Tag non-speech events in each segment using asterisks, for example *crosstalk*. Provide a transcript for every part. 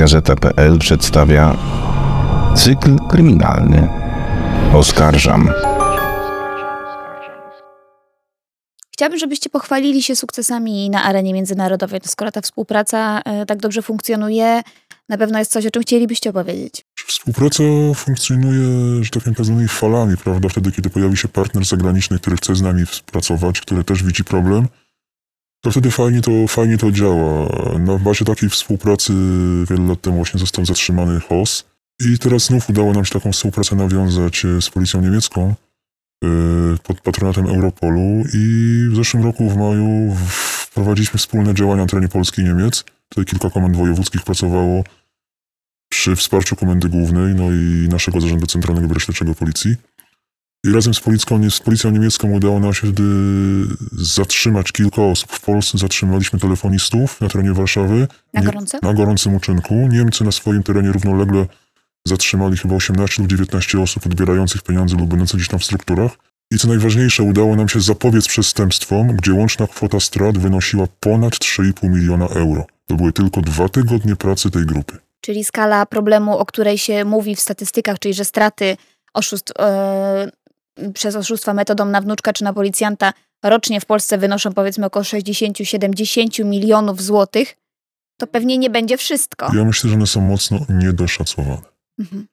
Gazeta.pl przedstawia cykl kryminalny Oskarżam. Chciałabym, żebyście pochwalili się sukcesami na arenie międzynarodowej. No skoro ta współpraca e, tak dobrze funkcjonuje, na pewno jest coś, o czym chcielibyście opowiedzieć. Współpraca funkcjonuje, że tak powiem, falami, prawda? Wtedy, kiedy pojawi się partner zagraniczny, który chce z nami współpracować, który też widzi problem, to wtedy fajnie to, fajnie to działa. Na bazie takiej współpracy wiele lat temu właśnie został zatrzymany HOS i teraz znów udało nam się taką współpracę nawiązać e, z policją niemiecką e, pod patronatem Europolu i w zeszłym roku w maju wprowadziliśmy wspólne działania na terenie Polski i Niemiec. Tutaj kilka komend wojewódzkich pracowało przy wsparciu Komendy Głównej, no i naszego Zarządu Centralnego Biura Policji. I razem z policją, z policją niemiecką udało nam się wtedy zatrzymać kilka osób. W Polsce zatrzymaliśmy telefonistów na terenie Warszawy. Na gorąco? Na gorącym uczynku. Niemcy na swoim terenie równolegle zatrzymali chyba 18 lub 19 osób odbierających pieniądze lub będących gdzieś tam w strukturach. I co najważniejsze, udało nam się zapobiec przestępstwom, gdzie łączna kwota strat wynosiła ponad 3,5 miliona euro. To były tylko dwa tygodnie pracy tej grupy. Czyli skala problemu, o której się mówi w statystykach, czyli że straty oszustw, yy, przez oszustwa metodą na wnuczka czy na policjanta rocznie w Polsce wynoszą powiedzmy około 60-70 milionów złotych, to pewnie nie będzie wszystko. Ja myślę, że one są mocno niedoszacowane. Mhm.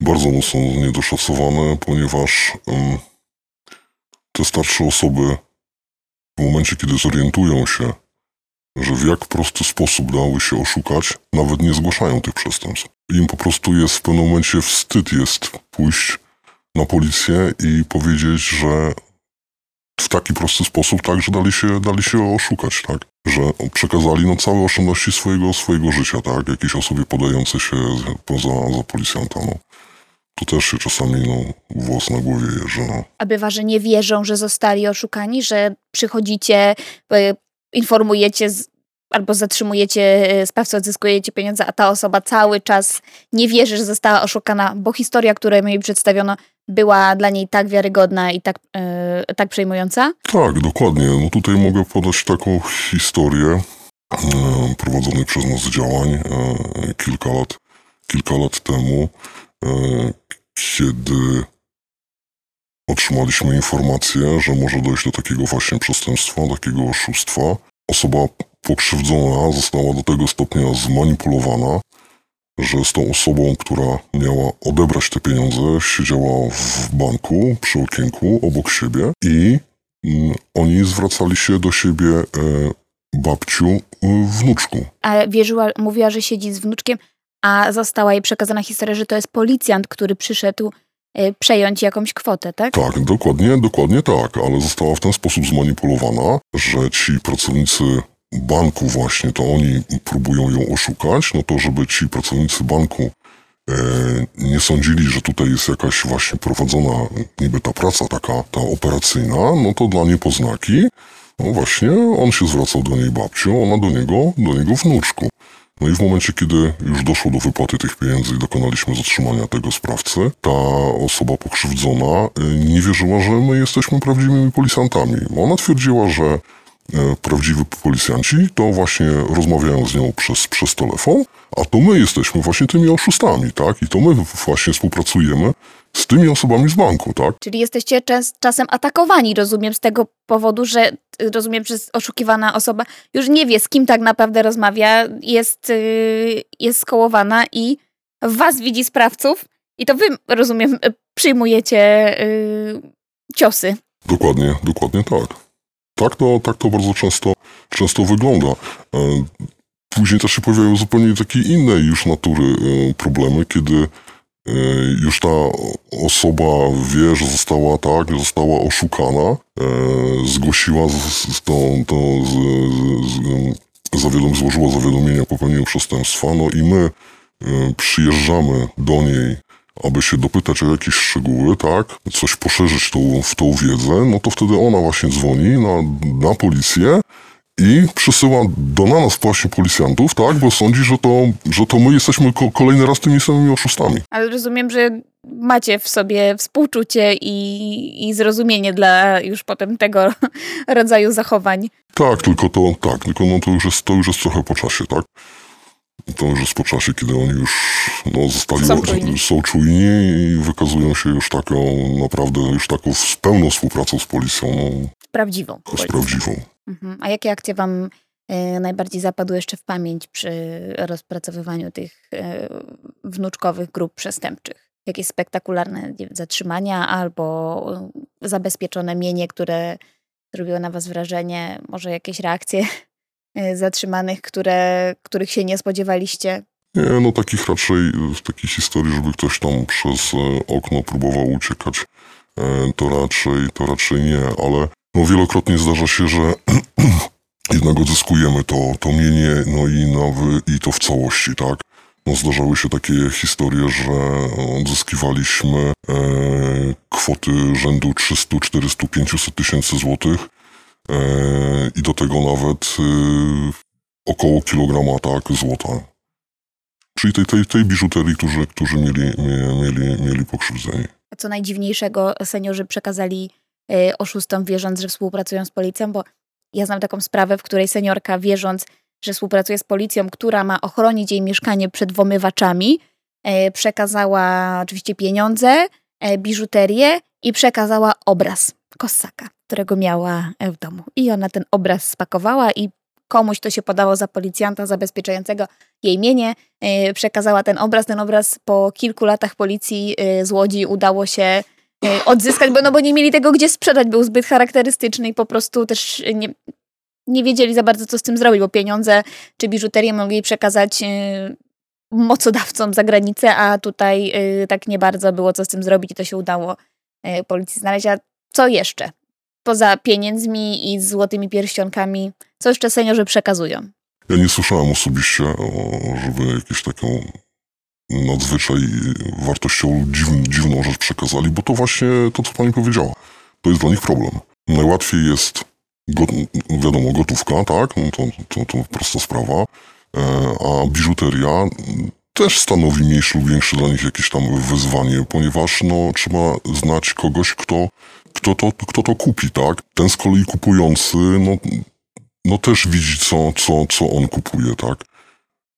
Bardzo mocno niedoszacowane, ponieważ um, te starsze osoby w momencie, kiedy zorientują się, że w jak prosty sposób dały się oszukać, nawet nie zgłaszają tych przestępstw. Im po prostu jest w pewnym momencie wstyd jest pójść na policję i powiedzieć, że w taki prosty sposób, tak, że dali się, dali się oszukać, tak, że przekazali no, całe oszczędności swojego, swojego życia, tak, jakiejś osobie podającej się za, za policjanta, no. To też się czasami, no, włos na głowie jeży, no. A bywa, że nie wierzą, że zostali oszukani, że przychodzicie, e, informujecie z, albo zatrzymujecie e, sprawcę, odzyskujecie pieniądze, a ta osoba cały czas nie wierzy, że została oszukana, bo historia, którą jej przedstawiono, była dla niej tak wiarygodna i tak, yy, tak przejmująca? Tak, dokładnie. No tutaj mogę podać taką historię yy, prowadzonej przez nas działań yy, kilka lat, kilka lat temu, kiedy otrzymaliśmy informację, że może dojść do takiego właśnie przestępstwa, takiego oszustwa. Osoba pokrzywdzona została do tego stopnia zmanipulowana, że z tą osobą, która miała odebrać te pieniądze, siedziała w banku przy okienku obok siebie i mm, oni zwracali się do siebie e, babciu, e, wnuczku. A wierzyła, mówiła, że siedzi z wnuczkiem, a została jej przekazana historia, że to jest policjant, który przyszedł e, przejąć jakąś kwotę, tak? Tak, dokładnie, dokładnie tak, ale została w ten sposób zmanipulowana, że ci pracownicy banku właśnie, to oni próbują ją oszukać, no to żeby ci pracownicy banku e, nie sądzili, że tutaj jest jakaś właśnie prowadzona niby ta praca taka, ta operacyjna, no to dla niepoznaki, no właśnie on się zwracał do niej babcią, ona do niego, do niego wnuczku. No i w momencie, kiedy już doszło do wypłaty tych pieniędzy i dokonaliśmy zatrzymania tego sprawcy, ta osoba pokrzywdzona e, nie wierzyła, że my jesteśmy prawdziwymi policjantami. Ona twierdziła, że prawdziwi policjanci, to właśnie rozmawiają z nią przez, przez telefon, a to my jesteśmy właśnie tymi oszustami, tak? I to my właśnie współpracujemy z tymi osobami z banku, tak? Czyli jesteście czas, czasem atakowani, rozumiem, z tego powodu, że rozumiem, że oszukiwana osoba już nie wie, z kim tak naprawdę rozmawia, jest, yy, jest skołowana i was widzi sprawców i to wy, rozumiem, przyjmujecie yy, ciosy. Dokładnie, dokładnie tak. Tak to, tak to bardzo często, często wygląda. E, później też się pojawiają zupełnie takie inne już natury e, problemy, kiedy e, już ta osoba wie, że została tak, została oszukana, zgłosiła z, tą, to, z, z, zawiadom, złożyła zawiadomienie o popełnieniu przestępstwa, no i my przyjeżdżamy do niej aby się dopytać o jakieś szczegóły, tak, coś poszerzyć tą, w tą wiedzę, no to wtedy ona właśnie dzwoni na, na policję i przysyła do nas właśnie policjantów, tak, bo sądzi, że to, że to my jesteśmy ko kolejny raz tymi samymi oszustami. Ale rozumiem, że macie w sobie współczucie i, i zrozumienie dla już potem tego *laughs* rodzaju zachowań. Tak, tylko to, tak, tylko no to już jest, to już jest trochę po czasie, tak. To już jest po czasie, kiedy oni już no, zostali Są czujni. są czujni i wykazują się już taką, naprawdę już taką z pełną współpracą z policją, no, Prawdziwą. z prawdziwą. Mhm. A jakie akcje wam e, najbardziej zapadły jeszcze w pamięć przy rozpracowywaniu tych e, wnuczkowych grup przestępczych? Jakieś spektakularne wiem, zatrzymania albo e, zabezpieczone mienie, które zrobiło na was wrażenie, może jakieś reakcje zatrzymanych, które, których się nie spodziewaliście? Nie, no takich raczej, w takiej historii, żeby ktoś tam przez e, okno próbował uciekać, e, to raczej, to raczej nie, ale no wielokrotnie zdarza się, że *clears throat* jednak odzyskujemy to, to mienie, no i, nowy, i to w całości, tak? No zdarzały się takie historie, że odzyskiwaliśmy e, kwoty rzędu 300, 400, 500 tysięcy złotych e, i do tego nawet e, około kilograma, tak, złota. Czyli tej, tej, tej biżuterii, którzy, którzy mieli, mie- mieli, mieli pokrzywdzeni. A co najdziwniejszego seniorzy przekazali e, oszustom, wierząc, że współpracują z policją, bo ja znam taką sprawę, w której seniorka, wierząc, że współpracuje z policją, która ma ochronić jej mieszkanie przed włamywaczami, e, przekazała oczywiście pieniądze, e, biżuterię i przekazała obraz Kossaka, którego miała e, w domu. I ona ten obraz spakowała i komuś to się podało za policjanta zabezpieczającego jej mienie, e, przekazała ten obraz. Ten obraz po kilku latach policji e, z Łodzi udało się odzyskać, bo, no, bo nie mieli tego gdzie sprzedać, był zbyt charakterystyczny i po prostu też nie, nie wiedzieli za bardzo co z tym zrobić, bo pieniądze czy biżuterię mogli przekazać mocodawcom za granicę, a tutaj tak nie bardzo było co z tym zrobić i to się udało policji znaleźć. A co jeszcze? Poza pieniędzmi i złotymi pierścionkami, co jeszcze seniorzy przekazują? Ja nie słyszałem osobiście, żeby jakieś taką nadzwyczaj wartościową, dziwn, dziwną rzecz przekazali, bo to właśnie to, co pani powiedziała. To jest dla nich problem. Najłatwiej jest, go, wiadomo, gotówka, tak? No to, to, to prosta sprawa. E, a biżuteria też stanowi mniejszy lub większy dla nich jakieś tam wyzwanie, ponieważ no, trzeba znać kogoś, kto, kto, to, kto to kupi, tak? Ten z kolei kupujący, no, no też widzi, co, co, co on kupuje, tak?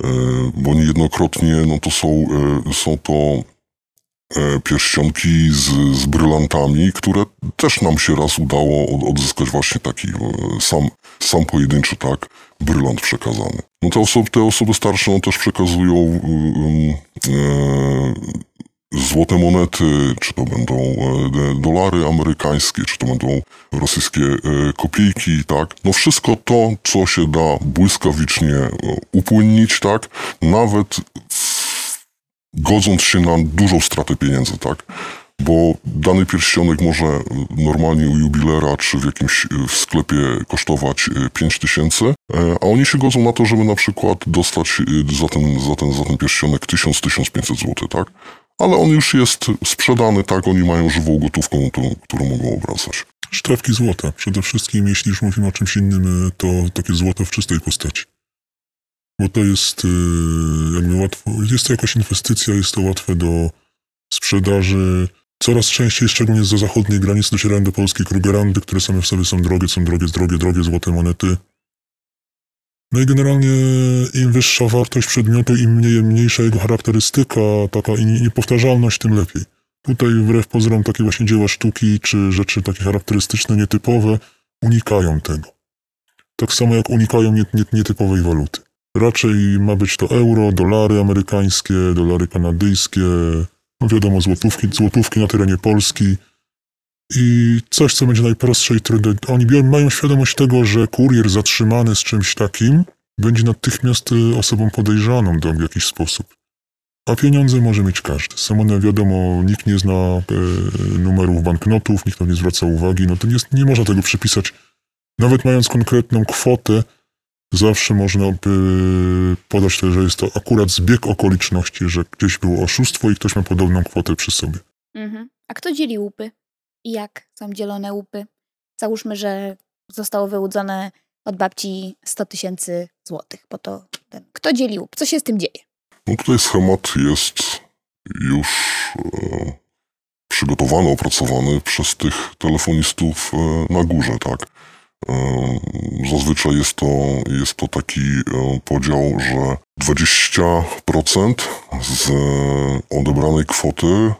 E, bo niejednokrotnie no to są, e, są to e, pierścionki z, z brylantami, które też nam się raz udało od, odzyskać właśnie taki e, sam, sam pojedynczy, tak, brylant przekazany. No te osoby, te osoby starsze no, też przekazują y, y, e, złote monety, czy to będą de- dolary amerykańskie, czy to będą rosyjskie e, kopiejki, tak. No wszystko to, co się da błyskawicznie e, upłynnić, tak, nawet godząc się na dużą stratę pieniędzy, tak? Bo dany pierścionek może normalnie u jubilera czy w jakimś e, w sklepie kosztować 5 tysięcy, e, a oni się godzą na to, żeby na przykład dostać e, za ten, za ten, za ten pierścionek 1000-1500 zł, tak? Ale on już jest sprzedany, tak? Oni mają żywą gotówką, którą, którą mogą obracać. Sztrawki złota. Przede wszystkim, jeśli już mówimy o czymś innym, to takie złoto w czystej postaci. Bo to jest jakby łatwo, jest to jakaś inwestycja, jest to łatwe do sprzedaży. Coraz częściej, szczególnie za zachodniej granicy, docierają do Polski krugerandy, które same w sobie są drogie, są drogie, drogie, drogie, złote monety. No i generalnie im wyższa wartość przedmiotu, im mniej, mniejsza jego charakterystyka, taka i niepowtarzalność, tym lepiej. Tutaj wbrew pozorom takie właśnie dzieła sztuki, czy rzeczy takie charakterystyczne, nietypowe, unikają tego. Tak samo jak unikają nie, nie, nietypowej waluty. Raczej ma być to euro, dolary amerykańskie, dolary kanadyjskie, no wiadomo, złotówki, złotówki na terenie Polski. I coś, co będzie najprostsze i trudne. Oni biorą, mają świadomość tego, że kurier zatrzymany z czymś takim będzie natychmiast y, osobą podejrzaną do, w jakiś sposób. A pieniądze może mieć każdy. Są one, wiadomo, nikt nie zna e, numerów banknotów, nikt na nie zwraca uwagi. No to nie, nie można tego przypisać. Nawet mając konkretną kwotę, zawsze można by podać to, że jest to akurat zbieg okoliczności, że gdzieś było oszustwo i ktoś ma podobną kwotę przy sobie. Mhm. A kto dzieli łupy? I jak są dzielone łupy? Załóżmy, że zostało wyłudzone od babci 100 tysięcy złotych, bo to ten. Kto dzieli łup? Co się z tym dzieje? No tutaj schemat jest już e, przygotowany, opracowany przez tych telefonistów e, na górze, tak? E, Zazwyczaj jest to, jest to taki e, podział, że 20% z odebranej kwoty e,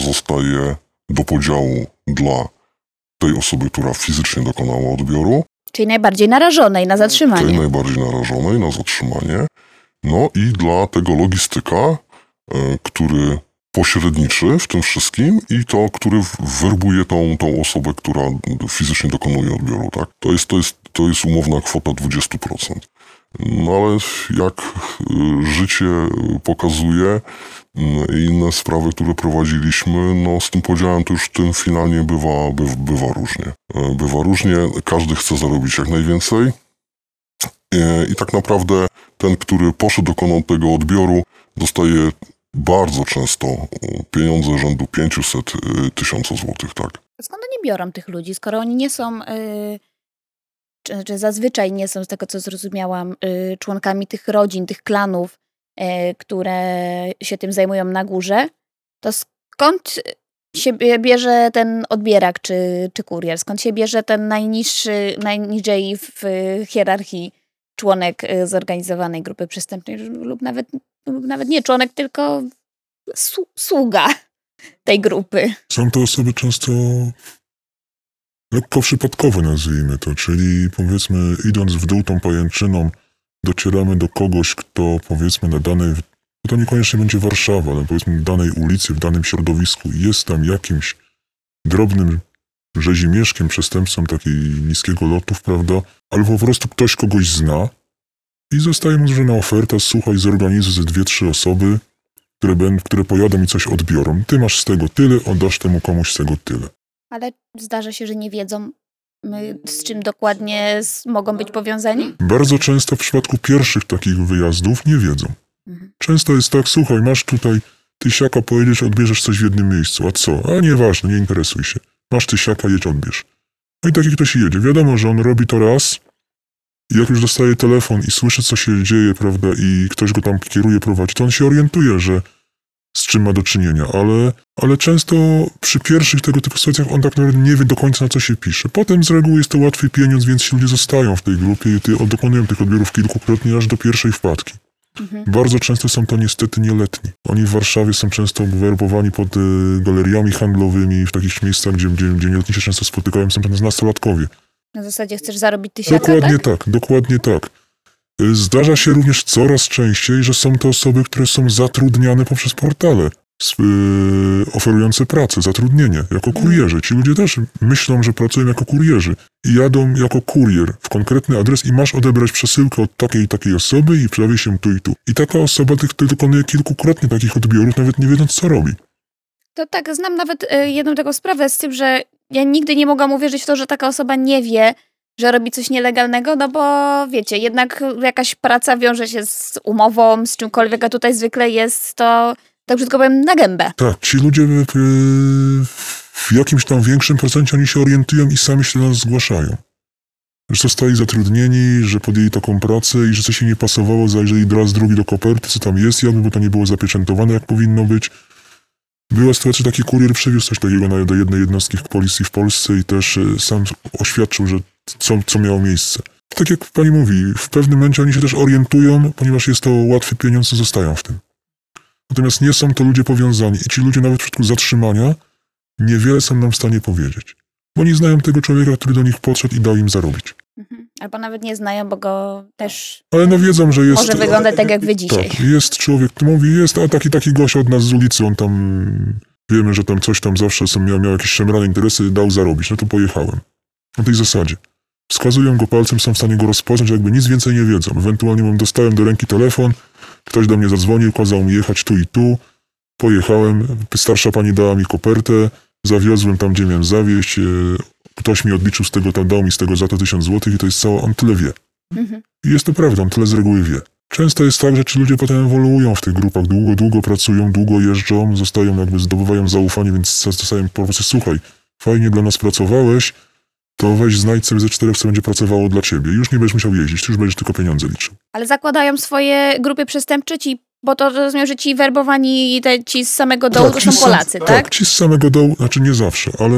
zostaje do podziału dla tej osoby, która fizycznie dokonała odbioru, Czyli najbardziej narażonej na tej zatrzymanie. najbardziej narażonej na zatrzymanie, no i dla tego logistyka, który pośredniczy w tym wszystkim i to, który werbuje tą, tą osobę, która fizycznie dokonuje odbioru, tak? To jest, to jest, to jest umowna kwota 20%. No ale jak y, życie pokazuje y, i inne sprawy, które prowadziliśmy, no z tym podziałem to już tym finalnie bywa, bywa, bywa różnie. E, Bywa różnie, każdy chce zarobić jak najwięcej i tak naprawdę ten, który poszedł, dokonał tego odbioru, dostaje bardzo często e, pieniądze rzędu 500 e, tysiąca złotych, tak. Skąd oni biorą tych ludzi, skoro oni nie są, y, czy, czy zazwyczaj nie są, z tego co zrozumiałam, członkami tych rodzin, tych klanów, które się tym zajmują na górze, to skąd się bie- bierze ten odbierak czy, czy kurier? Skąd się bierze ten najniższy, najniżej w hierarchii członek zorganizowanej grupy przestępczej lub nawet, nawet nie członek, tylko sługa tej grupy? Są to osoby często lekko przypadkowe, nazwijmy to, czyli powiedzmy idąc w dół tą pajęczyną docieramy do kogoś, kto powiedzmy na danej, bo to niekoniecznie będzie Warszawa, ale powiedzmy danej ulicy, w danym środowisku jest tam jakimś drobnym rzezimieszkiem, przestępcą takiej niskiego lotów, prawda? Albo po prostu ktoś kogoś zna i zostaje mu złożona oferta, słuchaj, zorganizuj ze dwie, trzy osoby, które, będą, które pojadą i coś odbiorą. Ty masz z tego tyle, oddasz temu komuś z tego tyle. Ale zdarza się, że nie wiedzą, my, z czym dokładnie s- mogą być powiązani? Bardzo często w przypadku pierwszych takich wyjazdów nie wiedzą. Mhm. Często jest tak, słuchaj, masz tutaj tysiaka, pojedziesz, odbierzesz coś w jednym miejscu. A co? A nieważne, nie interesuj się. Masz tysiaka, jedź, odbierz. No i taki ktoś jedzie. Wiadomo, że on robi to raz i jak już dostaje telefon i słyszy, co się dzieje, prawda, i ktoś go tam kieruje, prowadzi, to on się orientuje, że z czym ma do czynienia, ale, ale często przy pierwszych tego typu sytuacjach on tak naprawdę nie wie do końca, na co się pisze. Potem z reguły jest to łatwy pieniądz, więc ci ludzie zostają w tej grupie i ty, dokonują tych odbiorów kilkukrotnie, aż do pierwszej wpadki. Mhm. Bardzo często są to niestety nieletni. Oni w Warszawie są często werbowani pod y, galeriami handlowymi, w takich miejscach, gdzie, gdzie, gdzie nieletni się często spotykają, są to nastolatkowie. Na zasadzie chcesz zarobić tysiaka, Dokładnie tak? tak, dokładnie tak. Y, Zdarza się również coraz częściej, że są to osoby, które są zatrudniane poprzez portale y, oferujące pracę, zatrudnienie, jako kurierzy. Ci ludzie też myślą, że pracują jako kurierzy i jadą jako kurier w konkretny adres i masz odebrać przesyłkę od takiej i takiej osoby i prawie się tu i tu. I taka osoba tych, ty dokonuje kilkukrotnie takich odbiorów, nawet nie wiedząc, co robi. To tak, znam nawet y, jedną taką sprawę z tym, że ja nigdy nie mogłam uwierzyć w to, że taka osoba nie wie, że robi coś nielegalnego, no bo wiecie, jednak jakaś praca wiąże się z umową, z czymkolwiek, a tutaj zwykle jest to, tak brzydko powiem, na gębę. Tak, ci ludzie w jakimś tam większym procencie oni się orientują i sami się do nas zgłaszają. Że zostali zatrudnieni, że podjęli taką pracę i że coś im nie pasowało, zajrzeli raz, drugi do koperty, co tam jest, jakby to nie było zapieczętowane, jak powinno być. Była sytuacja, taki kurier przywiózł coś takiego na, do jednej jednostki w policji w Polsce i też y, sam oświadczył, że co, co miało miejsce. Tak jak pani mówi, w pewnym momencie oni się też orientują, ponieważ jest to łatwy pieniądz, zostają w tym. Natomiast nie są to ludzie powiązani i ci ludzie nawet w przypadku zatrzymania niewiele są nam w stanie powiedzieć. Bo nie znają tego człowieka, który do nich podszedł i dał im zarobić. Albo nawet nie znają, bo go też Ale no wiedzą, że jest... może wyglądać tak jak wy dzisiaj. Tak, jest człowiek, to mówi, jest a taki, taki gość od nas z ulicy, on tam, wiemy, że tam coś tam zawsze są, miał, miał jakieś szemrane interesy, dał zarobić, no to pojechałem. Na tej zasadzie. Wskazują go palcem, są w stanie go rozpoznać, jakby nic więcej nie wiedzą. Ewentualnie mam, dostałem do ręki telefon, ktoś do mnie zadzwonił, kazał mi jechać tu i tu, pojechałem, starsza pani dała mi kopertę, zawiozłem tam, gdzie miałem zawieźć, e, ktoś mi odliczył z tego, tam dał mi z tego za to tysiąc złotych i to jest całe, on tyle wie. Mhm. I jest to prawda, on tyle z reguły wie. Często jest tak, że ci ludzie potem ewoluują w tych grupach, długo, długo pracują, długo jeżdżą, zostają jakby, zdobywają zaufanie, więc zostają po prostu, słuchaj, fajnie dla nas pracowałeś, to weź znajdź sobie ze czterech, co będzie pracowało dla ciebie. Już nie będziesz musiał jeździć, ty już będziesz tylko pieniądze liczył. Ale zakładają swoje grupy przestępcze ci Bo to rozumiem, że ci werbowani te, ci z samego dołu to ci są Polacy, tak? Tak, ci z samego dołu, znaczy nie zawsze, ale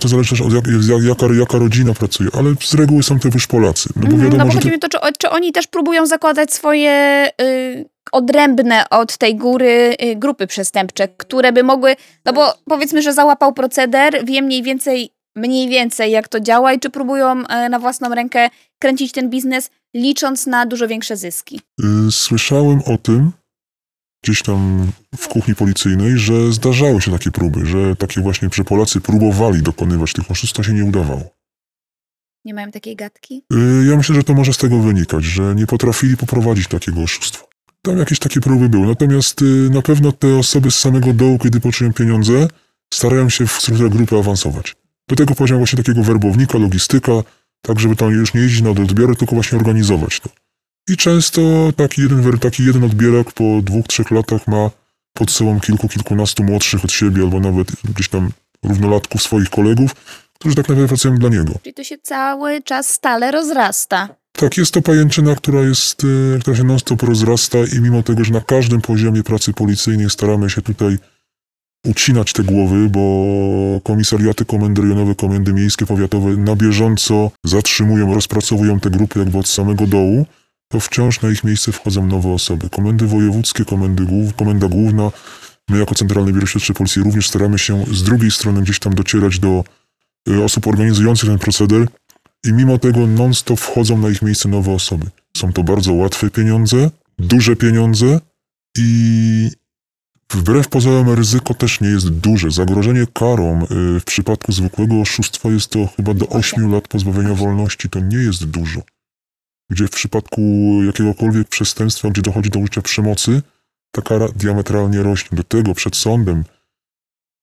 to zależy też od jak, jak, jaka, jaka rodzina pracuje, ale z reguły są to już Polacy. No bo Mhm, wiadomo, no bo że chodzi to, mi to, czy, czy oni też próbują zakładać swoje y, odrębne od tej góry y, grupy przestępcze, które by mogły, no bo powiedzmy, że załapał proceder, wie mniej więcej, mniej więcej jak to działa i czy próbują y, na własną rękę kręcić ten biznes, licząc na dużo większe zyski. y, słyszałem o tym gdzieś tam w kuchni policyjnej, że zdarzały się takie próby, że takie właśnie, że Polacy próbowali dokonywać tych oszustw, to się nie udawało. Nie mają takiej gadki? Y, Ja myślę, że to może z tego wynikać, że nie potrafili poprowadzić takiego oszustwa. Tam jakieś takie próby były. Natomiast y, na pewno te osoby z samego dołu, kiedy poczują pieniądze, starają się w strukturze grupy awansować. Do tego poziom właśnie takiego werbownika, logistyka, tak żeby tam już nie jeździć na odbiory, tylko właśnie organizować to. I często taki jeden, taki jeden odbierak po dwóch, trzech latach ma pod sobą kilku, kilkunastu młodszych od siebie, albo nawet gdzieś tam równolatków swoich kolegów, którzy tak naprawdę pracują dla niego. Czyli to się cały czas stale rozrasta. Tak, jest to pajęczyna, która, jest, e, która się non-stop rozrasta i mimo tego, że na każdym poziomie pracy policyjnej staramy się tutaj ucinać te głowy, bo komisariaty, komendy rejonowe, komendy miejskie, powiatowe na bieżąco zatrzymują, rozpracowują te grupy jakby od samego dołu, to wciąż na ich miejsce wchodzą nowe osoby. Komendy wojewódzkie, komendy głów, komenda główna, my jako Centralne Biuro Śledcze Policji również staramy się z drugiej strony gdzieś tam docierać do e, osób organizujących ten proceder, i mimo tego non-stop wchodzą na ich miejsce nowe osoby. Są to bardzo łatwe pieniądze, duże pieniądze i wbrew pozorom ryzyko też nie jest duże. Zagrożenie karą y, w przypadku zwykłego oszustwa jest to chyba do 8 lat pozbawienia wolności. To nie jest dużo. Gdzie w przypadku jakiegokolwiek przestępstwa, gdzie dochodzi do użycia przemocy, ta kara diametralnie rośnie. Do tego przed sądem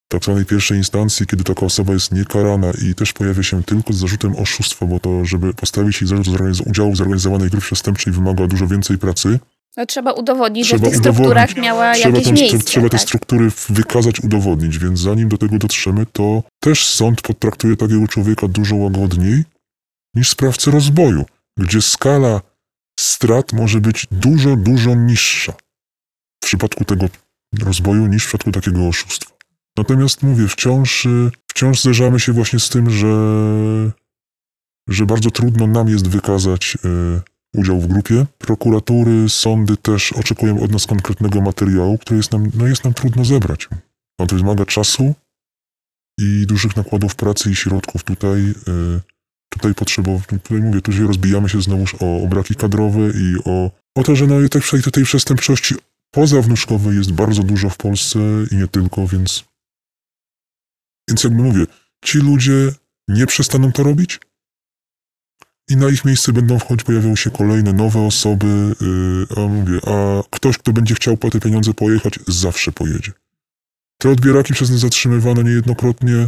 tak zwanej pierwszej instancji, kiedy taka osoba jest niekarana i też pojawia się tylko z zarzutem oszustwa, bo to, żeby postawić jej zarzut zorganiz- udziału w zorganizowanej grupie przestępczej wymaga dużo więcej pracy. No, trzeba udowodnić, Trzeba że w tych strukturach miała Trzeba, jakieś tą, miejsce. trzeba te tak? struktury wykazać, udowodnić, więc zanim do tego dotrzemy, to też sąd potraktuje takiego człowieka dużo łagodniej niż sprawcę rozboju, gdzie skala strat może być dużo, dużo niższa w przypadku tego rozboju niż w przypadku takiego oszustwa. Natomiast mówię, wciąż, y, wciąż zderzamy się właśnie z tym, że, że bardzo trudno nam jest wykazać y, udział w grupie. Prokuratury, sądy też oczekują od nas konkretnego materiału, który jest nam, no jest nam trudno zebrać. On to wymaga czasu i dużych nakładów pracy i środków. Tutaj, y, tutaj potrzebowo, tutaj mówię, tu się rozbijamy się znowuż o, o braki kadrowe i o, o to, że no i tej, tej, przestępczości pozawnuczkowej jest bardzo dużo w Polsce i nie tylko, więc więc jakby mówię, ci ludzie nie przestaną to robić i na ich miejsce będą wchodzić, pojawią się kolejne nowe osoby, yy, a mówię, a ktoś, kto będzie chciał po te pieniądze pojechać, zawsze pojedzie. Te odbieraki przez nas zatrzymywane niejednokrotnie yy,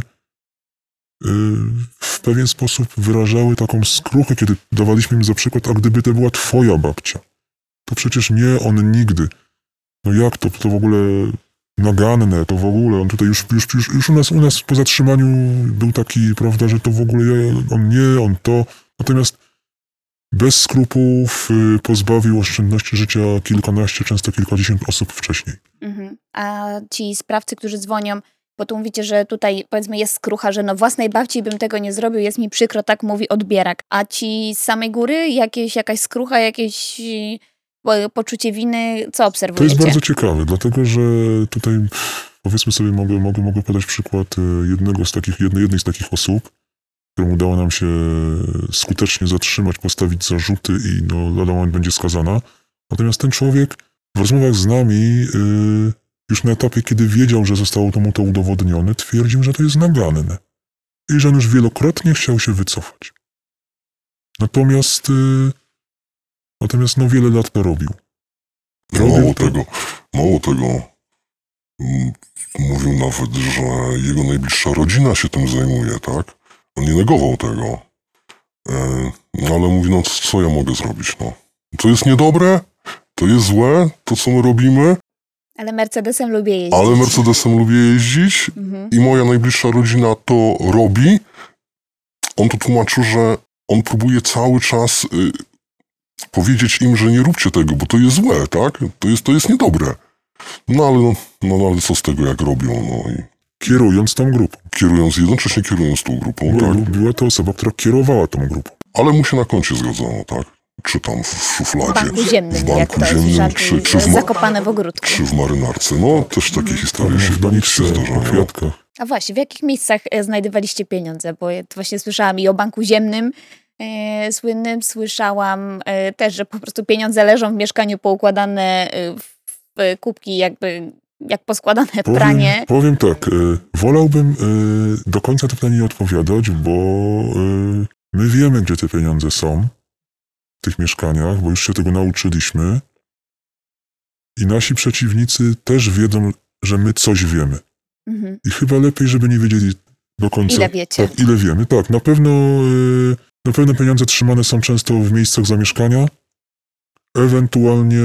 w pewien sposób wyrażały taką skruchę, kiedy dawaliśmy im za przykład, a gdyby to była twoja babcia, to przecież nie, on nigdy. No jak to, to w ogóle naganne, to w ogóle, on tutaj już, już, już, już u, nas, u nas po zatrzymaniu był taki, prawda, że to w ogóle on nie, on to. Natomiast bez skrupułów y, pozbawił oszczędności życia kilkanaście, często kilkadziesiąt osób wcześniej. Mhm. A ci sprawcy, którzy dzwonią, bo tu mówicie, że tutaj powiedzmy jest skrucha, że no własnej babci bym tego nie zrobił, jest mi przykro, tak mówi odbierak. A ci z samej góry, jakieś, jakaś skrucha, jakieś po- poczucie winy, co To obserwujecie? jest bardzo ciekawe, dlatego że tutaj powiedzmy sobie, mogę, mogę, mogę podać przykład y, jednego z takich, jednej, jednej z takich osób, którą udało nam się skutecznie zatrzymać, postawić zarzuty i no, lada moment będzie skazana. Natomiast ten człowiek w rozmowach z nami y, już na etapie, kiedy wiedział, że zostało to mu to udowodnione, twierdził, że to jest naganne i że on już wielokrotnie chciał się wycofać. Natomiast, y, natomiast no wiele lat to robił. Robił Mało to- tego, mało tego. Mm, Mówił nawet, że jego najbliższa rodzina się tym zajmuje, tak? Nie negował tego. No ale mówi, no co ja mogę zrobić, no. To jest niedobre, to jest złe, to co my robimy, Ale Mercedesem lubię jeździć. ale Mercedesem lubię jeździć Mhm. i moja najbliższa rodzina to robi. On to tłumaczył, że on próbuje cały czas y, powiedzieć im, że nie róbcie tego, bo to jest złe, tak? To jest, to jest niedobre. No ale, no, no ale co z tego, jak robią, no i Kierując tą grupą. kierując, jednocześnie kierując tą grupą, Była, tak? była to osoba, która kierowała tą grupą. Ale mu się na koncie zgadzało, tak? Czy tam w W szufladzie, banku ziemnym, w banku ziemnym, czy, czy, w zakopane w ogródku. czy w marynarce. No, też takie historie się, w się zdarzają. kwiatkach. A właśnie, w jakich miejscach e, znajdowaliście pieniądze? Bo ja właśnie słyszałam i o banku ziemnym e, słynnym, słyszałam e, też, że po prostu pieniądze leżą w mieszkaniu poukładane e, w, w kubki jakby jak poskładane Powiem, pranie. powiem tak, e, wolałbym e, do końca to pytanie nie odpowiadać, bo e, my wiemy, gdzie te pieniądze są w tych mieszkaniach, bo już się tego nauczyliśmy. I nasi przeciwnicy też wiedzą, że my coś wiemy. Mhm. I chyba lepiej, żeby nie wiedzieli do końca. Ile wiecie? Tak, ile wiemy. Tak, na pewno, na pewno pieniądze trzymane są często w miejscach zamieszkania, ewentualnie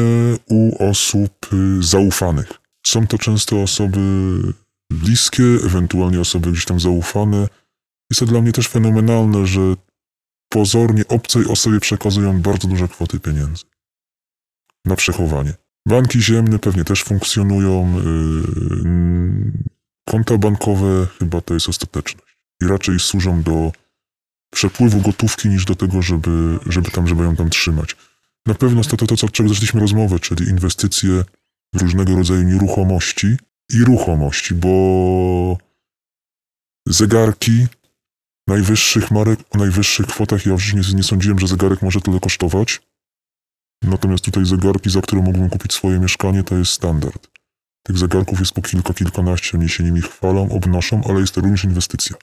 u osób e, zaufanych. Są to często osoby bliskie, ewentualnie osoby gdzieś tam zaufane. Jest to dla mnie też fenomenalne, że pozornie obcej osobie przekazują bardzo duże kwoty pieniędzy na przechowanie. Banki ziemne pewnie też funkcjonują. Yy, konta bankowe chyba to jest ostateczność. I raczej służą do przepływu gotówki niż do tego, żeby, żeby tam, żeby ją tam trzymać. Na pewno to, to, to, od czego zaczęliśmy rozmowę, czyli inwestycje różnego rodzaju nieruchomości i ruchomości, bo zegarki najwyższych marek o najwyższych kwotach, ja w życiu nie, nie sądziłem, że zegarek może tyle kosztować. Natomiast tutaj zegarki, za które mógłbym kupić swoje mieszkanie, to jest standard. Tych zegarków jest po kilka, kilkanaście, oni się nimi chwalą, obnoszą, ale jest to również inwestycja.